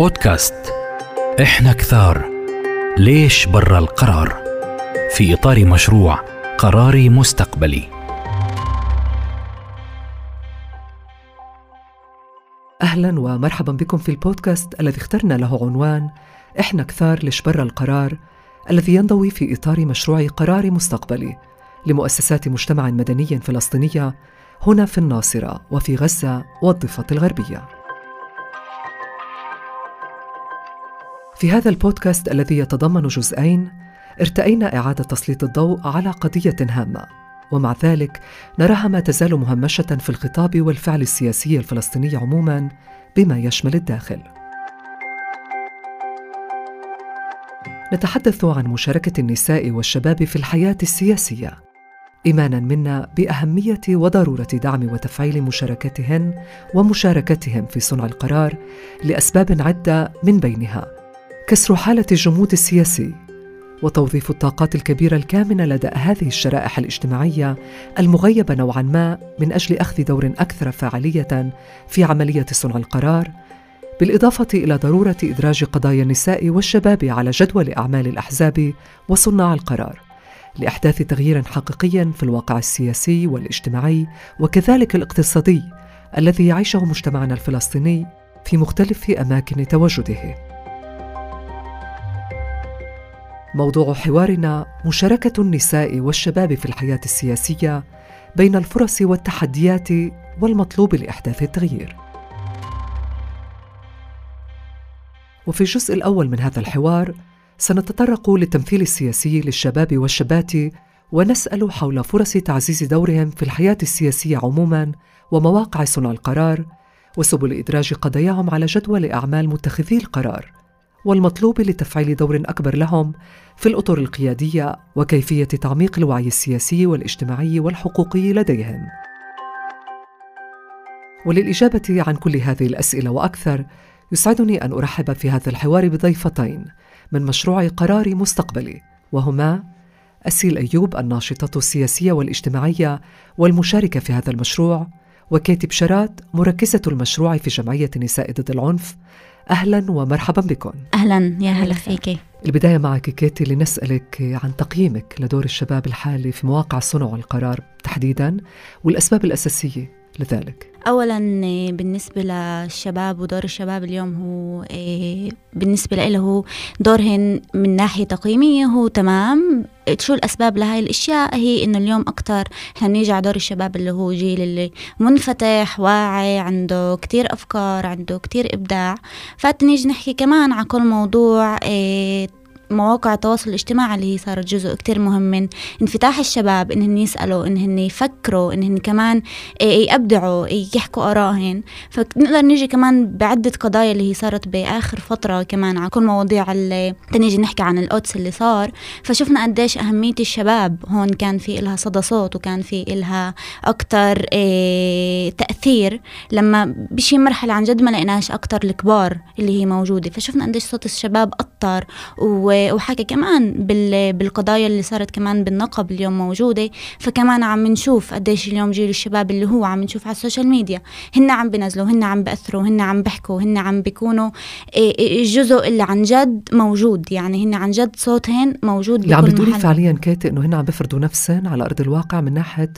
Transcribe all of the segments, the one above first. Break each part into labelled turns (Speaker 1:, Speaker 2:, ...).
Speaker 1: بودكاست إحنا كثار. ليش برا القرار؟ في إطار مشروع قراري مستقبلي.
Speaker 2: أهلا ومرحبا بكم في البودكاست الذي اخترنا له عنوان إحنا كثار ليش برا القرار الذي ينضوي في إطار مشروع قراري مستقبلي لمؤسسات مجتمع مدني فلسطينية هنا في الناصرة وفي غزة والضفة الغربية. في هذا البودكاست الذي يتضمن جزئين ارتأينا إعادة تسليط الضوء على قضية هامة. ومع ذلك نراها ما تزال مهمشة في الخطاب والفعل السياسي الفلسطيني عموما بما يشمل الداخل. نتحدث عن مشاركة النساء والشباب في الحياة السياسية. إيمانا منا بأهمية وضرورة دعم وتفعيل مشاركتهن ومشاركتهم في صنع القرار لأسباب عدة من بينها. كسر حالة الجمود السياسي وتوظيف الطاقات الكبيرة الكامنة لدى هذه الشرائح الاجتماعية المغيبة نوعا ما من أجل أخذ دور أكثر فاعلية في عملية صنع القرار بالإضافة إلى ضرورة إدراج قضايا النساء والشباب على جدول أعمال الأحزاب وصناع القرار لإحداث تغيير حقيقي في الواقع السياسي والاجتماعي وكذلك الاقتصادي الذي يعيشه مجتمعنا الفلسطيني في مختلف أماكن تواجده. موضوع حوارنا مشاركة النساء والشباب في الحياة السياسية بين الفرص والتحديات والمطلوب لإحداث التغيير. وفي الجزء الأول من هذا الحوار سنتطرق للتمثيل السياسي للشباب والشابات ونسأل حول فرص تعزيز دورهم في الحياة السياسية عموما ومواقع صنع القرار وسبل إدراج قضاياهم على جدول أعمال متخذي القرار والمطلوب لتفعيل دور أكبر لهم في الأطر القيادية وكيفية تعميق الوعي السياسي والاجتماعي والحقوقي لديهم. وللإجابة عن كل هذه الأسئلة وأكثر يسعدني أن أرحب في هذا الحوار بضيفتين من مشروع قراري مستقبلي وهما أسيل أيوب الناشطة السياسية والاجتماعية والمشاركة في هذا المشروع وكاتب بشارات مركزة المشروع في جمعية نساء ضد العنف أهلا ومرحبا بكم.
Speaker 3: أهلا يا هلا فيكي
Speaker 2: البداية معك كيتي لنسألك عن تقييمك لدور الشباب الحالي في مواقع صنع القرار تحديدا والأسباب الأساسية. لذلك.
Speaker 3: اولا بالنسبة للشباب ودور الشباب اليوم هو إيه، بالنسبة له دورهن من ناحية تقييمية هو تمام. شو الأسباب لهي الأشياء؟ هي إنه اليوم أكثر إحنا بنيجي على دور الشباب اللي هو جيل اللي منفتح واعي عنده كتير أفكار عنده كتير إبداع. فنيجي نحكي كمان على كل موضوع إيه مواقع التواصل الاجتماعي اللي هي صارت جزء كتير مهم من انفتاح الشباب انهن يسألوا انهن يفكروا انهن كمان يبدعوا يحكوا آرائهن فنقدر نيجي كمان بعدة قضايا اللي هي صارت بآخر فترة كمان على كل مواضيع اللي تنيجي نحكي عن القدس اللي صار. فشفنا قديش أهمية الشباب هون كان في إلها صدى صوت وكان في إلها أكتر تأثير. لما بشي مرحلة عن جد ما لقيناش أكتر الكبار اللي هي موجودة. فشفنا قديش صوت الشباب أثر و وحكى كمان بالقضايا اللي صارت كمان بالنقب اليوم موجودة. فكمان عم نشوف قديش اليوم جيل الشباب اللي هو عم نشوف على السوشيال ميديا. هن عم بنزلوا هن عم بأثروا هن عم بحكوا هن عم بيكونوا الجزء إيه، إيه، اللي عن جد موجود. يعني هن عن جد صوتهن موجود
Speaker 2: اللي عم بتقولي فعليا كاتي إنه هن عم بفرضوا نفسهم على أرض الواقع من ناحية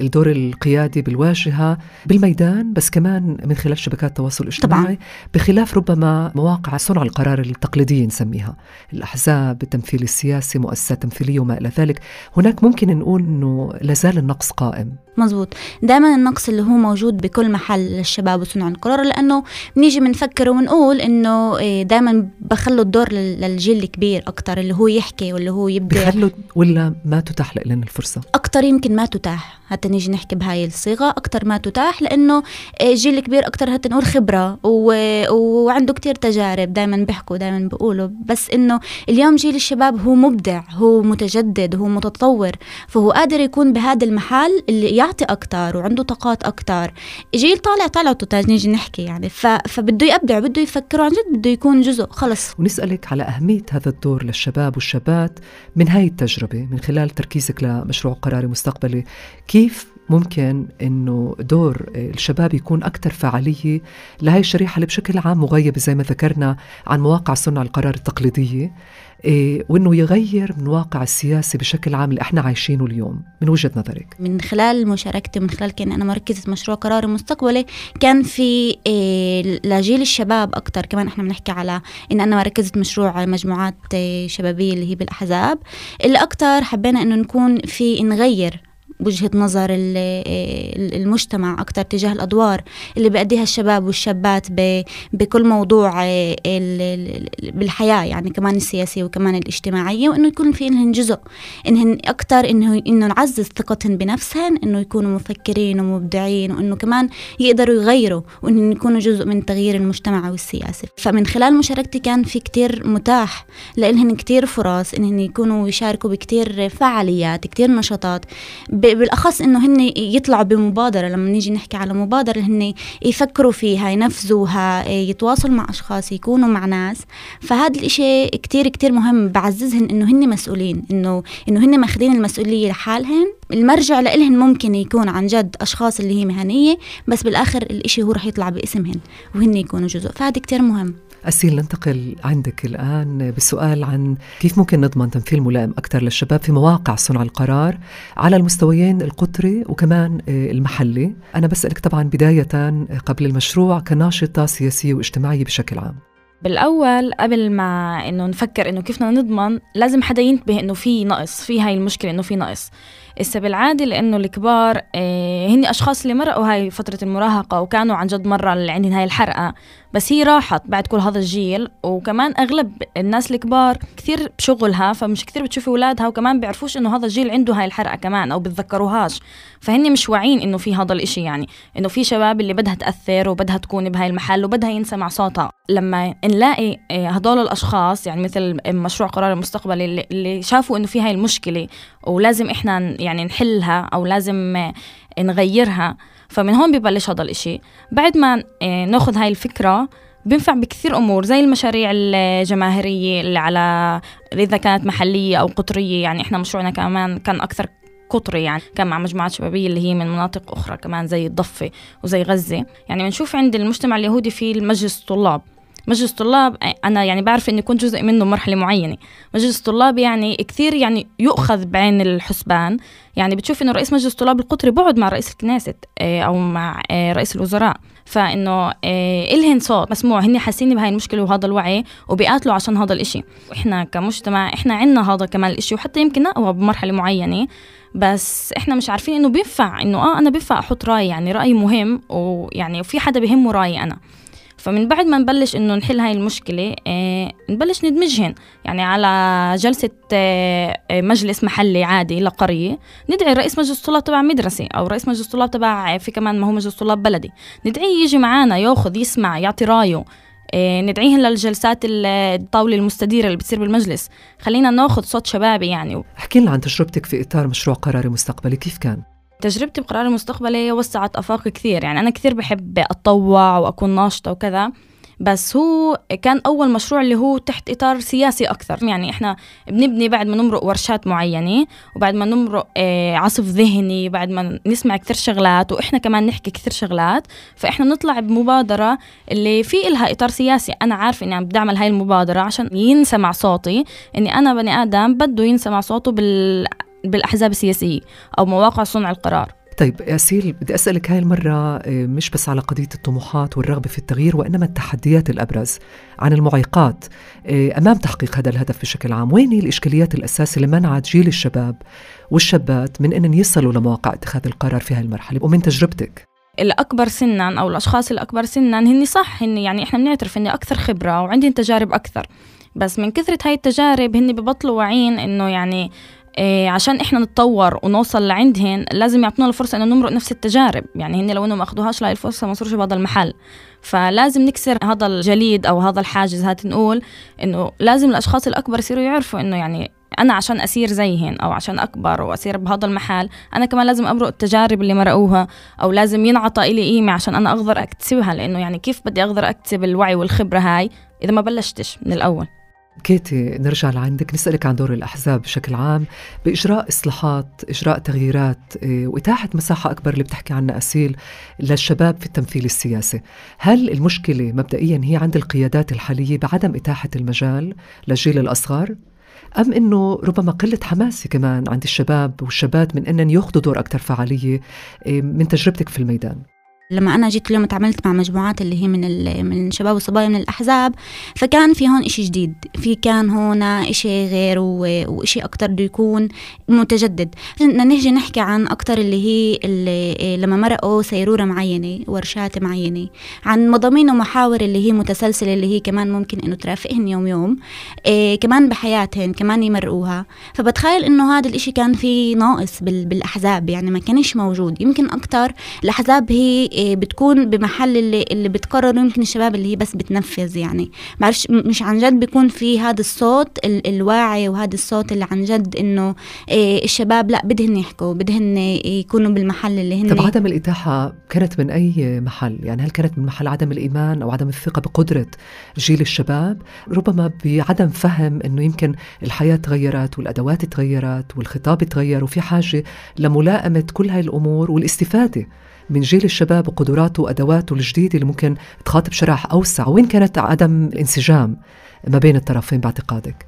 Speaker 2: الدور القيادي بالواجهة بالميدان بس كمان من خلال شبكات التواصل الاجتماعي طبعا. بخلاف ربما مواقع صنع القرار التقليدية نسميها. الأحزاب الأحزاب التمثيل السياسي مؤسسات تمثيلية وما إلى ذلك. هناك ممكن نقول أنه لازال النقص قائم.
Speaker 3: مزبوط دائما النقص اللي هو موجود بكل محل للشباب وصنع القرار لأنه بنيجي بنفكر ونقول أنه إيه، دائما بخلوا الدور للجيل الكبير أكتر اللي هو يحكي واللي هو يبدأ.
Speaker 2: بخلوا ولا ما تتاح لنا الفرصة؟
Speaker 3: أكتر يمكن ما تتاح. حتى نيجي نحكي بهاي الصيغة أكتر ما تتاح لأنه الجيل إيه، الكبير أكتر حتى نقول خبرة و... وعنده كتير تجارب دائما بيحكوا دائما بيقولوا. بس إنه اليوم جيل الشباب هو مبدع هو متجدد هو متطور فهو قادر يكون بهذا المحل اللي يعطي أكتر وعنده طاقات أكتر. جيل طالع طلعته نيجي نحكي يعني. فبده يبدع بده يفكر عن جد بده يكون جزء. خلص.
Speaker 2: ونسألك على أهمية هذا الدور للشباب والشابات من هاي التجربة من خلال تركيزك لمشروع قراري مستقبلي. كيف ممكن إنه دور الشباب يكون أكثر فعالية لهي الشريحة اللي بشكل عام مغيبة زي ما ذكرنا عن مواقع صنع القرار التقليدية إيه وإنه يغير من واقع السياسي بشكل عام اللي إحنا عايشينه اليوم من وجهة نظرك؟
Speaker 3: من خلال مشاركتي من خلال كأن أنا مركزة مشروع قرار مستقبلي كان في إيه لجيل الشباب أكثر كمان إحنا بنحكي على إن أنا مركزة مشروع مجموعات إيه شبابية اللي هي بالأحزاب. اللي أكثر حبينا إنه نكون في نغير وجهة نظر المجتمع أكثر تجاه الأدوار اللي بيأديها الشباب والشابات بكل موضوع آه، بالحياة يعني كمان السياسية وكمان الاجتماعية وإنه يكون في إنهن جزء إنهن أكثر إنه إنه نعزز ثقتهن بنفسهن إنه يكونوا مفكرين ومبدعين وإنه كمان يقدروا يغيروا وإنهم يكونوا جزء من تغيير المجتمع والسياسي فمن خلال مشاركتي كان في كتير متاح لإلهن كتير فرص إنهن يكونوا يشاركوا بكتير فعاليات كتير نشاطات بالأخص إنه هن يطلعوا بمبادرة لما نيجي نحكي على مبادرة هن يفكروا فيها ينفذوها يتواصلوا مع أشخاص يكونوا مع ناس. فهذا الإشي كتير كتير مهم. بعززهن إنه هن مسؤولين إنه إنه هن ماخذين المسؤولية لحالهن. المرجع لإلهن ممكن يكون عن جد أشخاص اللي هي مهنية بس بالآخر الإشي هو رح يطلع باسمهن وهن يكونوا جزء. فهذا كتير مهم.
Speaker 2: أسيل ننتقل عندك الآن بسؤال عن كيف ممكن نضمن تمثيل ملائم أكثر للشباب في مواقع صنع القرار على المستويين القطري وكمان المحلي. أنا بسألك طبعا بداية قبل المشروع كناشطة سياسية واجتماعية بشكل عام.
Speaker 4: بالأول قبل ما إنه نفكر إنه كيف بدنا نضمن لازم حدا ينتبه إنه في نقص في هاي المشكلة إنه في نقص. هسه بالعاده لأنه الكبار آه هن أشخاص اللي مرقوا هاي فترة المراهقة وكانوا عن جد مرة اللي عندهم هاي الحرقة. بس هي راحت بعد كل هذا الجيل وكمان أغلب الناس الكبار كثير بشغلها فمش كثير بتشوفي أولادها وكمان بيعرفوش إنه هذا الجيل عنده هاي الحرقة كمان أو بتذكروهاش. فهن مش واعيين إنه في هذا الإشي يعني إنه في شباب اللي بدها تأثر وبدها تكون بهاي المحل وبدها ينسمع صوتها. لما نلاقي آه، هدول الأشخاص يعني مثل مشروع قرار المستقبل اللي شافوا إنه في هاي المشكلة ولازم إحنا يعني نحلها أو لازم آه، نغيرها. فمن هون ببلش هذا الإشي. بعد ما آه، ناخذ هاي الفكرة بينفع بكثير أمور زي المشاريع الجماهيرية اللي على إذا كانت محلية أو قطرية. يعني إحنا مشروعنا كمان كان أكثر قطري يعني كان مع مجموعات شبابية اللي هي من مناطق أخرى كمان زي الضفة وزي غزة. يعني بنشوف عند المجتمع اليهودي في المجلس الطلاب. مجلس الطلاب أنا يعني بعرف إني كنت جزء منه مرحلة معينة. مجلس الطلاب يعني كثير يعني يؤخذ بعين الحسبان. يعني بتشوف إنه رئيس مجلس الطلاب القطري بقعد مع رئيس الكنيست آه، أو مع رئيس الوزراء. فإنه إلهن صوت. مسموع هن حاسين بهاي المشكلة وهذا الوعي وبيقاتلوا عشان هذا الإشي. وإحنا كمجتمع إحنا عندنا هذا كمان الإشي وحتى يمكن نقوى بمرحلة معينة. بس إحنا مش عارفين إنه بينفع إنه آه أنا بينفع أحط رأي يعني رأي مهم ويعني وفي حدا بهمه رأيي أنا. فمن بعد ما نبلش إنه نحل هاي المشكلة آه نبلش ندمجهن. يعني على جلسة آه, آه، مجلس محلي عادي لقرية ندعي رئيس مجلس الطلاب تبع مدرسة أو رئيس مجلس الطلاب تبع في كمان ما هو مجلس طلاب بلدي. ندعيه يجي معنا يأخذ يسمع يعطي رأيه. ندعيهم للجلسات الطاولة المستديرة اللي بتصير بالمجلس. خلينا نأخذ صوت شبابي يعني.
Speaker 2: احكي لنا عن تجربتك في إطار مشروع قراري مستقبلي كيف كان؟
Speaker 4: تجربتي بقرار المستقبلي وسعت آفاق كثير. يعني أنا كثير بحب أتطوع وأكون ناشطة وكذا بس هو كان أول مشروع اللي هو تحت إطار سياسي أكثر. يعني إحنا بنبني بعد ما نمرق ورشات معينة وبعد ما نمرق آه، عصف ذهني بعد ما نسمع كثير شغلات وإحنا كمان نحكي كثير شغلات. فإحنا نطلع بمبادرة اللي في إلها إطار سياسي. أنا عارفة إني عم بدي أعمل هاي المبادرة عشان ينسمع صوتي إني أنا بني آدم بده ينسمع صوته بال بالأحزاب السياسية أو مواقع صنع القرار.
Speaker 2: طيب ياسيل بدي أسألك هاي المرة آه، مش بس على قضية الطموحات والرغبة في التغيير وإنما التحديات الأبرز عن المعيقات. آه، أمام تحقيق هذا الهدف بشكل عام وين هي الإشكاليات الأساسية اللي منعت جيل الشباب والشابات من أن يصلوا لمواقع اتخاذ القرار في هاي المرحلة ومن تجربتك؟
Speaker 4: الأكبر سنا أو الأشخاص الأكبر سنا هن صح هن يعني إحنا بنعترف إني أكثر خبرة وعندي تجارب أكثر. بس من كثرة هاي التجارب هن ببطلوا واعيين إنه يعني عشان إحنا نتطور ونوصل لعندهن لازم يعطونا الفرصة إنه نمرق نفس التجارب. يعني هن لو إنه ما اخذوهاش لهي الفرصة ما صارش بهذا المحل. فلازم نكسر هذا الجليد أو هذا الحاجز هات نقول إنه لازم الأشخاص الأكبر يصيروا يعرفوا إنه يعني أنا عشان أسير زيهن أو عشان أكبر وأسير بهذا المحل أنا كمان لازم أمرق التجارب اللي مرقوها أو لازم ينعطى لي قيمة عشان أنا أقدر أكتسبها. لأنه يعني كيف بدي أقدر أكتسب الوعي والخبرة هاي إذا ما بلشتش من الأول؟
Speaker 2: كيتي نرجع لعندك نسألك عن دور الأحزاب بشكل عام بإجراء إصلاحات إجراء تغييرات إيه، وإتاحة مساحة أكبر اللي بتحكي عنها أسيل للشباب في التمثيل السياسي. هل المشكلة مبدئيا هي عند القيادات الحالية بعدم إتاحة المجال للجيل الأصغر؟ أم أنه ربما قلة حماسة كمان عند الشباب والشابات من أنهم يأخذوا دور أكثر فعالية إيه، من تجربتك في الميدان؟
Speaker 3: لما أنا جيت اليوم تعاملت مع مجموعات اللي هي من من الشباب والصبايا من الأحزاب فكان في هون إشي جديد. في كان هون إشي غير وإشي أكثر بده يكون متجدد. بدنا نجي نحكي عن أكثر اللي هي اللي لما مرقوا سيرورة معينة ورشات معينة. عن مضامين ومحاور اللي هي متسلسلة اللي هي كمان ممكن إنه ترافقهن يوم يوم إيه كمان بحياتهن كمان يمرقوها. فبتخيل إنه هذا الإشي كان في ناقص بالأحزاب يعني ما كانش موجود. يمكن أكثر الأحزاب هي بتكون بمحل اللي اللي بتقرر يمكن الشباب اللي هي بس بتنفذ يعني. بعرفش مش عن جد بيكون في هذا الصوت الواعي وهذا الصوت اللي عن جد إنه إيه، الشباب لا بدهن يحكوا بدهن يكونوا بالمحل اللي هن.
Speaker 2: طب عدم الإتاحة كانت من أي محل؟ يعني هل كانت من محل عدم الإيمان أو عدم الثقة بقدرة جيل الشباب؟ ربما بعدم فهم إنه يمكن الحياة تغيرت والأدوات تغيرت والخطاب تغير وفي حاجة لملائمة كل هاي الأمور والاستفادة من جيل الشباب وقدراته وأدواته الجديدة اللي ممكن تخاطب شرائح أوسع. وين كانت عدم الانسجام ما بين الطرفين باعتقادك؟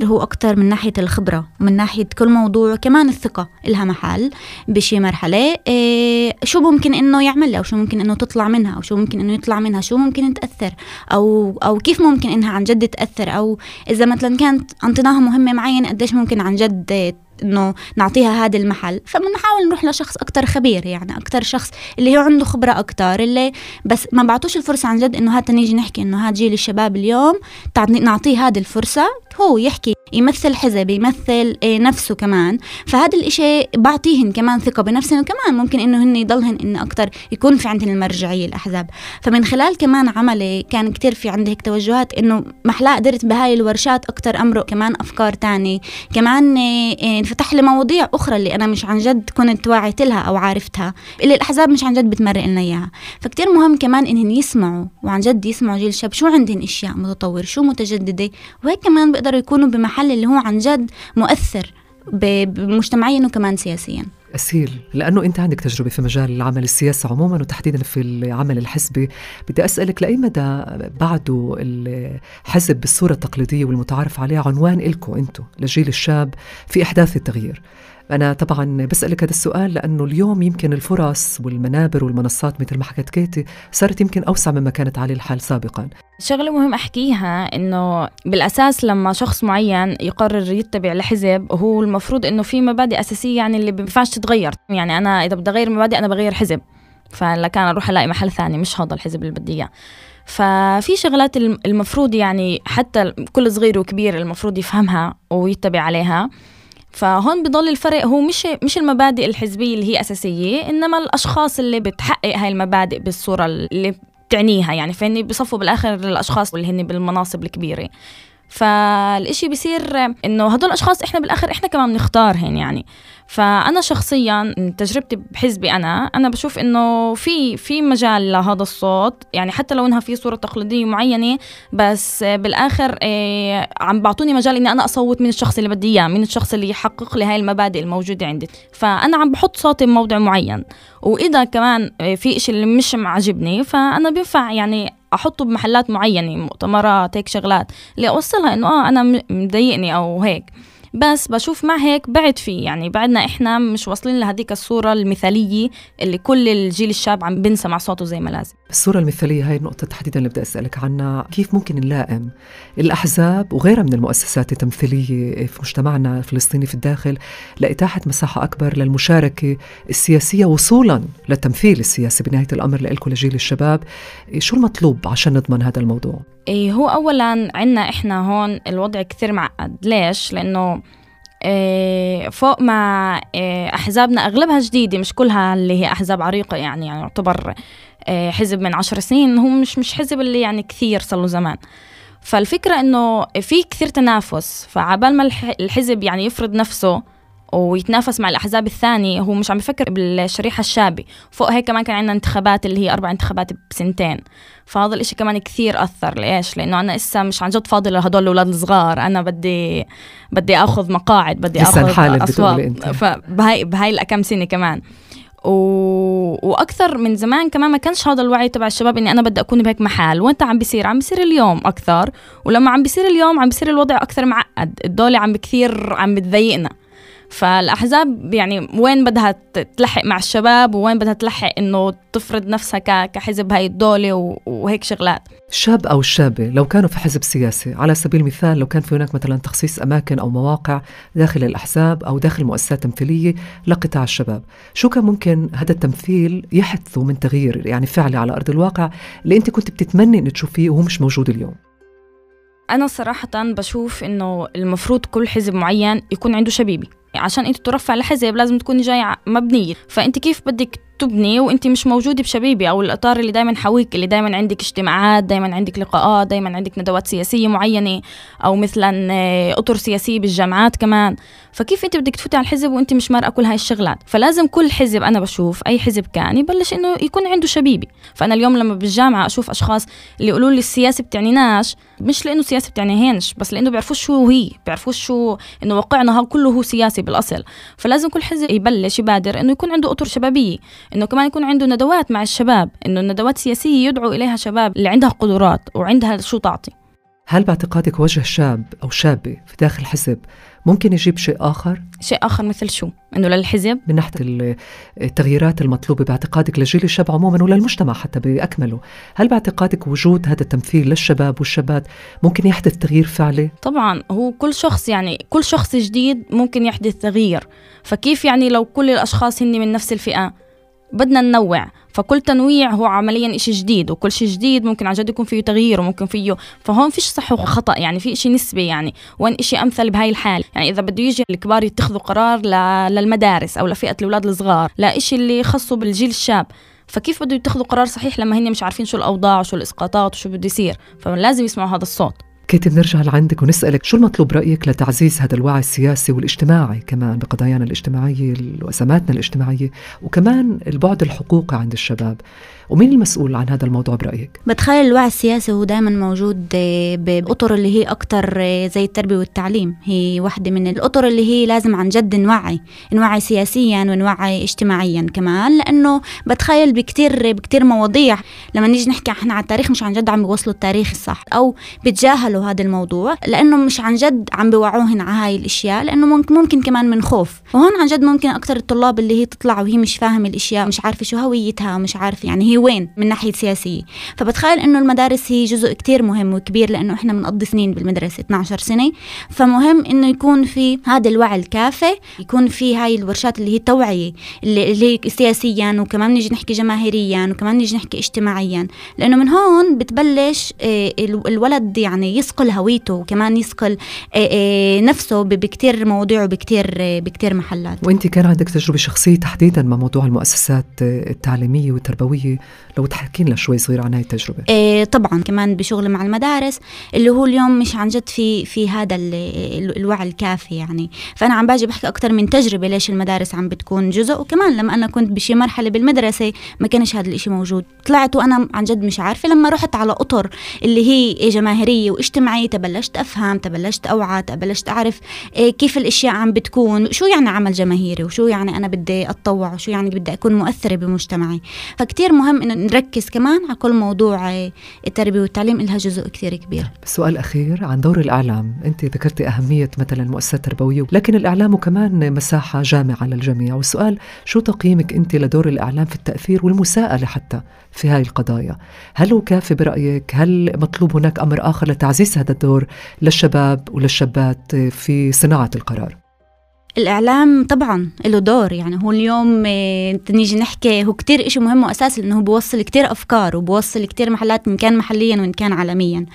Speaker 3: اللي هو أكثر من ناحية الخبرة من ناحية كل موضوع كمان الثقة إلها محل بشي مرحلة. إيه شو ممكن إنه يعملها أو شو ممكن إنه تطلع منها؟ أو شو ممكن إنه يطلع منها؟ شو ممكن تأثر؟ أو أو كيف ممكن إنها عن جد تأثر؟ أو إذا مثلا كانت أنطيناها مهمة معينة قديش ممكن عن جد إنه نعطيها هذا المحل. فبنحاول نروح لشخص أكثر خبير يعني أكثر شخص اللي هو عنده خبرة أكثر اللي بس ما بعطوش الفرصة عن جد إنه هات نيجي نحكي إنه هذا جيل الشباب اليوم نعطيه هذه الفرصة هو يحكي يمثل حزب يمثل إيه، نفسه كمان. فهذا الإشي بعطيهن كمان ثقة بنفسهم وكمان ممكن إنه هن يضلهن إنه أكتر يكون في عندهن المرجعية الأحزاب. فمن خلال كمان عملي كان كتير في عندي هيك توجهات إنه محلا قدرت بهاي الورشات أكتر أمرق كمان أفكار تاني كمان إيه، انفتح لي مواضيع أخرى اللي أنا مش عن جد كنت واعيت لها أو عارفتها اللي الأحزاب مش عن جد بتمرق لنا إياها. فكتير مهم كمان إنهن يسمعوا وعن جد يسمعوا جيل الشاب شو عندهن أشياء متطور شو متجددة وهيك كمان بيقدروا يكونوا بمحل اللي هو عن جد مؤثر بمجتمعيا وكمان سياسيا.
Speaker 2: أسيل لأنه أنت عندك تجربة في مجال العمل السياسي عموما وتحديدا في العمل الحزبي. بدي أسألك لأي مدى بعده الحزب بالصورة التقليدية والمتعارف عليها عنوان إلكو أنتو لجيل الشاب في إحداث التغيير؟ أنا طبعا بسألك هذا السؤال لأنه اليوم يمكن الفرص والمنابر والمنصات مثل ما حكت كيتي صارت يمكن أوسع مما كانت عليه الحال سابقا.
Speaker 4: شغلة مهم أحكيها إنه بالأساس لما شخص معين يقرر يتبع لحزب هو المفروض إنه في مبادئ أساسية يعني اللي بينفعش تتغير. يعني أنا إذا بدي أغير مبادئ أنا بغير حزب. فلكان أروح ألاقي محل ثاني مش هذا الحزب اللي بدي إياه. ففي شغلات المفروض يعني حتى كل صغير وكبير المفروض يفهمها ويتبع عليها. فهون بضل الفرق هو مش مش المبادئ الحزبية اللي هي أساسية إنما الأشخاص اللي بتحقق هاي المبادئ بالصورة اللي بتعنيها يعني فهني بصفوا بالآخر الأشخاص اللي هن بالمناصب الكبيرة. فالإشي بصير إنه هدول الأشخاص إحنا بالآخر إحنا كمان بنختارهن يعني. فأنا شخصيا تجربتي بحزبي أنا أنا بشوف إنه في في مجال لهذا الصوت يعني حتى لو إنها في صورة تقليدية معينة بس بالآخر إيه عم بعطوني مجال إني أنا أصوت من الشخص اللي بدي إياه من الشخص اللي يحقق لي هاي المبادئ الموجودة عندي. فأنا عم بحط صوتي بموضع معين. وإذا كمان في إشي اللي مش معجبني فأنا بينفع يعني أحطه بمحلات معينة مؤتمرات هيك شغلات اللي اوصلها إنه آه أنا مضايقني أو هيك. بس بشوف مع هيك بعد فيه. يعني بعدنا إحنا مش واصلين لهذيك الصورة المثالية اللي كل الجيل الشاب عم بنسى مع صوته زي ما لازم.
Speaker 2: الصورة المثالية هاي النقطة تحديدا اللي بدي أسألك عنها. كيف ممكن نلائم الأحزاب وغيرها من المؤسسات التمثيلية في مجتمعنا الفلسطيني في الداخل لإتاحة مساحة أكبر للمشاركة السياسية وصولا للتمثيل السياسي بنهاية الأمر لإلكم لجيل الشباب؟ شو المطلوب عشان نضمن هذا الموضوع؟
Speaker 4: إيه هو اولا عندنا إحنا هون الوضع كثير معقد. ليش؟ لأنه إيه فوق ما إيه أحزابنا أغلبها جديدة مش كلها اللي هي أحزاب عريقة يعني يعني يعتبر إيه حزب من عشر سنين هو مش مش حزب اللي يعني كثير صار له زمان. فالفكرة إنه في كثير تنافس فعبال ما الحزب يعني يفرض نفسه ويتنافس مع الأحزاب الثانية هو مش عم بفكر بالشريحة الشابة. فوق هيك كمان كان عندنا انتخابات اللي هي أربع انتخابات بسنتين. فهذا الإشي كمان كثير أثر. ليش؟ لأنه أنا إسا مش عن جد فاضي لهدول الأولاد الصغار. أنا بدي بدي آخذ مقاعد بدي آخذ أصوات. فبهاي بهاي الأكم سنة كمان. و... وأكثر من زمان كمان ما كانش هذا الوعي تبع الشباب إني أنا بدي أكون بهيك محل. وإنت عم بيصير عم بيصير اليوم أكثر. ولما عم بيصير اليوم عم بيصير الوضع أكثر معقد. الدولة عم بكثير عم بتضايقنا. فالأحزاب يعني وين بدها تلحق مع الشباب وين بدها تلحق إنه تفرض نفسها كحزب هاي الدولة وهيك شغلات؟
Speaker 2: الشاب أو الشابه لو كانوا في حزب سياسي على سبيل المثال لو كان في هناك مثلا تخصيص أماكن أو مواقع داخل الأحزاب أو داخل مؤسسات تمثيلية لقطاع الشباب شو كان ممكن هذا التمثيل يحدثه من تغيير يعني فعلي على أرض الواقع اللي أنت كنت بتتمني ان تشوفيه وهو مش موجود اليوم؟
Speaker 4: أنا صراحة بشوف إنه المفروض كل حزب معين يكون عنده شبيبي عشان انت ترفع لحزب لازم تكوني جاي مبنية. فانت كيف بدك تبني وانت مش موجودة بشبيبي أو الإطار اللي دائما حويك اللي دائما عندك اجتماعات دائما عندك لقاءات دائما عندك ندوات سياسية معينة أو مثلا آه، أطر سياسية بالجامعات كمان. فكيف انت بدك تفوتي على الحزب وانت مش مارقة كل هاي الشغلات؟ فلازم كل حزب أنا بشوف أي حزب كان يبلش إنه يكون عنده شبيبي. فأنا اليوم لما بالجامعة أشوف أشخاص اللي يقولوا لي السياسة بتعنيناش مش لأنه السياسة بتعنيهنش بس لأنه بيعرفوش شو هي بيعرفوش شو إنه واقعنا هذا كله هو سياسي بالأصل. فلازم كل حزب يبلش يبادر إنه يكون عنده أطر شبابية. إنه كمان يكون عنده ندوات مع الشباب إنه الندوات السياسية يدعو إليها شباب اللي عندها قدرات وعندها شو تعطي.
Speaker 2: هل باعتقادك وجه شاب أو شابة في داخل حزب ممكن يجيب شيء آخر؟
Speaker 4: شيء آخر مثل شو؟ إنه للحزب؟
Speaker 2: من ناحية التغييرات المطلوبة باعتقادك لجيل الشاب عموما وللمجتمع حتى بأكمله. هل باعتقادك وجود هذا التمثيل للشباب والشابات ممكن يحدث تغيير فعلي؟
Speaker 4: طبعا هو كل شخص يعني كل شخص جديد ممكن يحدث تغيير. فكيف يعني لو كل الأشخاص هن من نفس الفئة؟ بدنا ننوع. فكل تنويع هو عمليا إشي جديد وكل شيء جديد ممكن عن جد يكون فيه تغيير وممكن فيه فهون فيش صح وخطأ يعني في إشي نسبي يعني وين إشي أمثل بهاي الحال يعني إذا بده يجي الكبار يتخذوا قرار للمدارس أو لفئة الأولاد الصغار إشي اللي يخصه بالجيل الشاب. فكيف بده يتخذوا قرار صحيح لما هن مش عارفين شو الأوضاع وشو الإسقاطات وشو بده يصير؟ فلازم يسمعوا هذا الصوت.
Speaker 2: كيتي بنرجع لعندك ونسألك شو المطلوب رأيك لتعزيز هذا الوعي السياسي والاجتماعي كمان بقضايانا الاجتماعية وأزماتنا الاجتماعية وكمان البعد الحقوقي عند الشباب؟ ومين المسؤول عن هذا الموضوع برأيك؟
Speaker 3: بتخيل الوعي السياسي هو دائما موجود بأطر اللي هي أكتر زي التربية والتعليم. هي واحدة من الأطر اللي هي لازم عن جد نوعي نوعي سياسيا ونوعي اجتماعيا كمان لأنه بتخيل بكتير بكتير مواضيع. لما نيجي نحكي إحنا على التاريخ مش عن جد عم بيوصلوا التاريخ الصح أو بتجاهلوا هذا الموضوع لأنه مش عن جد عم بيوعوهن على هاي الأشياء لأنه ممكن, ممكن كمان من خوف. وهون عن جد ممكن أكتر الطلاب اللي هي تطلع وهي مش فاهم الأشياء مش عارفة شو هويتها مش عارفة يعني هي وين من ناحية سياسية. فبتخيل إنه المدارس هي جزء كتير مهم وكبير لأنه إحنا بنقضي سنين بالمدرسة 12 سنة. فمهم إنه يكون في هذا الوعي الكافي يكون في هاي الورشات اللي هي التوعية اللي, اللي هي سياسيا وكمان نيجي نحكي جماهيريا وكمان نيجي نحكي اجتماعيا. لأنه من هون بتبلش آه، الولد يعني يصقل هويته وكمان يصقل آه، آه، نفسه بكتير مواضيع وبكتير بكتير محلات.
Speaker 2: وانت كان عندك تجربة شخصية تحديدا مع موضوع المؤسسات التعليمية والتربوية لو تحكي لنا شوي صغير عن هاي التجربة.
Speaker 3: إيه طبعا كمان بشغل مع المدارس اللي هو اليوم مش عن جد في في هذا الوعي الكافي يعني. فأنا عم باجي بحكي أكثر من تجربة ليش المدارس عم بتكون جزء وكمان لما أنا كنت بشي مرحلة بالمدرسة ما كانش هذا الإشي موجود. طلعت وأنا عن جد مش عارفة لما رحت على أطر اللي هي جماهيرية واجتماعية تبلشت أفهم تبلشت أوعى تبلشت أعرف إيه كيف الأشياء عم بتكون شو يعني عمل جماهيري وشو يعني أنا بدي أتطوع وشو يعني بدي أكون مؤثرة بمجتمعي. فكتير مهم إنه نركز كمان على كل موضوع التربية والتعليم لها جزء كثير كبير.
Speaker 2: سؤال أخير عن دور الإعلام. أنت ذكرتي أهمية مثلا المؤسسات التربوية لكن الإعلام كمان مساحة جامعة للجميع. والسؤال شو تقييمك أنت لدور الإعلام في التأثير والمساءلة حتى في هذه القضايا؟ هل هو كافي برأيك؟ هل مطلوب هناك أمر آخر لتعزيز هذا الدور للشباب وللشابات في صناعة القرار.
Speaker 3: الإعلام طبعا له دور. يعني هو اليوم آه، نيجي نحكي هو كتير إشي مهم وأساسي لأنه هو بوصل كتير أفكار وبوصل كتير محلات إن كان محليا وإن كان عالميا.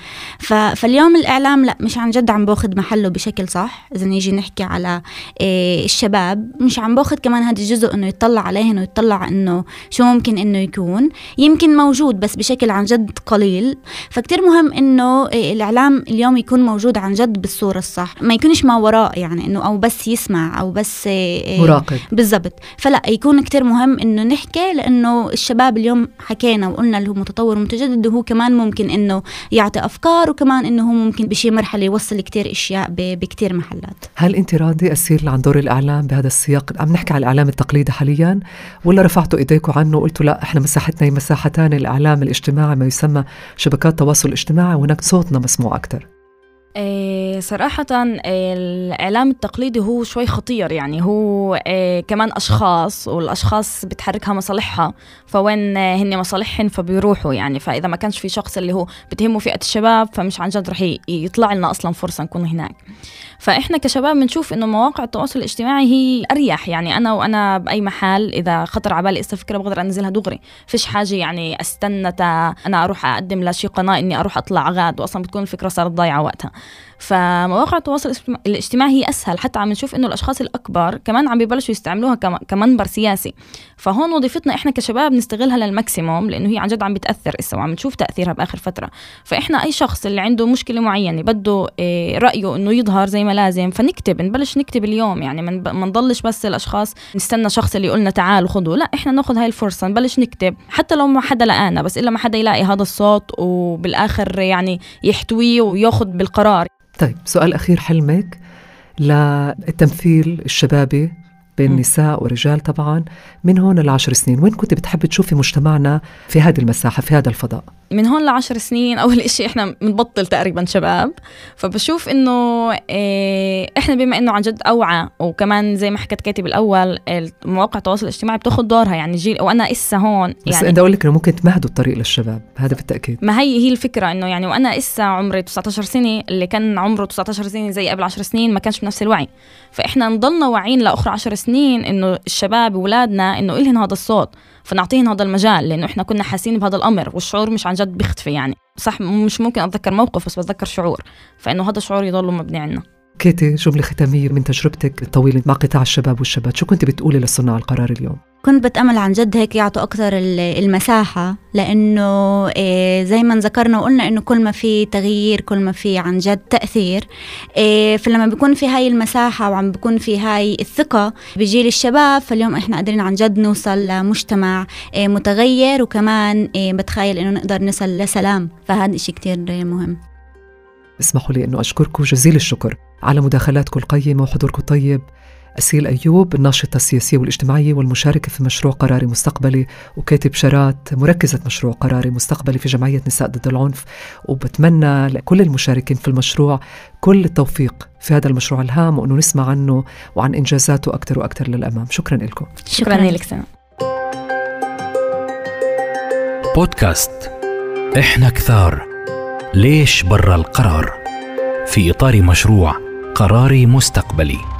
Speaker 3: فاليوم الإعلام لا مش عن جد عم باخذ محله بشكل صح. إذا نيجي نحكي على آه، الشباب مش عم باخذ كمان هذا الجزء إنه يطلع عليهن ويطلع إنه شو ممكن إنه يكون. يمكن موجود بس بشكل عن جد قليل. فكتير مهم إنه آه، الإعلام اليوم يكون موجود عن جد بالصورة الصح. ما يكونش ما وراء يعني إنه أو بس يسمع. أو بس آه،
Speaker 2: مراقب.
Speaker 3: بالضبط. فلا يكون كتير مهم إنه نحكي لأنه الشباب اليوم حكينا وقلنا اللي هو متطور ومتجدد وهو كمان ممكن إنه يعطي أفكار وكمان إنه هو ممكن بشي مرحلة يوصل كتير إشياء بكتير محلات.
Speaker 2: هل أنت راضي اسير عن دور الإعلام بهذا السياق؟ عم نحكي على الإعلام التقليدي حاليا ولا رفعتوا ايديكم عنه وقلتوا لا إحنا مساحتنا هي مساحه ثانية الإعلام الاجتماعي ما يسمى شبكات التواصل الاجتماعي وهناك صوتنا مسموع أكثر
Speaker 4: إيه صراحة الإعلام التقليدي هو شوي خطير يعني. هو إيه كمان أشخاص والأشخاص بتحركها مصالحها. فوين آه، هن مصالحهن فبيروحوا يعني. فإذا ما كانش في شخص اللي هو بتهمه فئة الشباب فمش عن جد رح يطلع لنا أصلا فرصة نكون هناك. فإحنا كشباب بنشوف إنه مواقع التواصل الاجتماعي هي أريح يعني. أنا وأنا بأي محل إذا خطر على بالي فكرة بقدر أنزلها دغري. فيش حاجة يعني أستنى أنا أروح أقدم لشي قناة إني أروح أطلع غاد وأصلا بتكون الفكرة صارت ضايعة وقتها. فمواقع التواصل الاجتماع- الاجتماعي هي أسهل حتى عم نشوف إنه الأشخاص الأكبر كمان عم ببلشوا يستعملوها كم- كمنبر سياسي. فهون وظيفتنا إحنا كشباب نستغلها للماكسيموم لأنه هي عن جد عم بتأثر اسا وعم نشوف تأثيرها بآخر فترة. فإحنا أي شخص اللي عنده مشكلة معينة بده إيه، رأيه إنه يظهر زي ما لازم فنكتب نبلش نكتب اليوم يعني ما نضلش بس الأشخاص نستنى شخص اللي يقولنا تعالوا خذوا لا إحنا ناخذ هاي الفرصة نبلش نكتب. حتى لو ما حدا لقانا بس إلا ما حدا يلاقي هذا الصوت وبالآخر يعني يحتويه وياخذ بالقرار.
Speaker 2: طيب سؤال أخير حلمك للتمثيل الشبابي بين. نساء ورجال طبعا من هون لعشر سنين وين كنت بتحبي تشوفي مجتمعنا في هذه المساحة في هذا الفضاء
Speaker 4: من هون لعشر سنين أول إشي إحنا بنبطل تقريبا شباب. فبشوف إنه إيه إحنا بما إنه عن جد أوعى وكمان زي ما حكت كاتب الأول مواقع التواصل الاجتماعي بتاخذ دورها يعني جيل وأنا إسا هون
Speaker 2: بس
Speaker 4: يعني
Speaker 2: بدي أقول لك إنه ممكن تمهدوا الطريق للشباب هذا بالتأكيد.
Speaker 4: ما هي هي الفكرة إنه يعني وأنا إسا عمري 19 سنة اللي كان عمره 19 سنة زي قبل 10 سنين ما كانش بنفس الوعي. فإحنا نضلنا واعيين لاخرى 10 سنين إنه الشباب اولادنا إنه إلهن هذا الصوت. فنعطيهن هذا المجال لأنه إحنا كنا حاسين بهذا الأمر والشعور مش عن جد بيختفي يعني. صح مش ممكن أتذكر موقف بس بتذكر شعور فإنه هذا الشعور يضل مبني عنا.
Speaker 2: كيتي جمله ختاميه من تجربتك الطويلة مع قطاع الشباب والشابات. شو كنت بتقولي لصناع القرار اليوم؟
Speaker 3: كنت بتأمل عن جد هيك يعطوا أكثر المساحة لأنه إيه، زي ما ذكرنا وقلنا إنه كل ما في تغيير كل ما في عن جد تأثير إيه، فلما بيكون في هاي المساحة وعم بيكون في هاي الثقة بجيل الشباب فاليوم إحنا قادرين عن جد نوصل لمجتمع إيه، متغير وكمان بتخيل إنه نقدر نصل لسلام فهذا إشي كتير مهم.
Speaker 2: اسمحوا لي إنه أشكركم جزيل الشكر. على مداخلاتكم القيمة وحضوركم الطيب أسيل أيوب الناشطة السياسية والاجتماعية والمشاركة في مشروع قراري مستقبلي وكاتب شارات مركزة مشروع قراري مستقبلي في جمعية نساء ضد العنف. وبتمنى لكل المشاركين في المشروع كل التوفيق في هذا المشروع الهام وأنه نسمع عنه وعن إنجازاته أكثر وأكثر للأمام. شكرا لكم.
Speaker 4: شكرا, شكرا. لك سنة
Speaker 1: بودكاست إحنا كثار ليش برا القرار؟ في إطار مشروع قراري مستقبلي.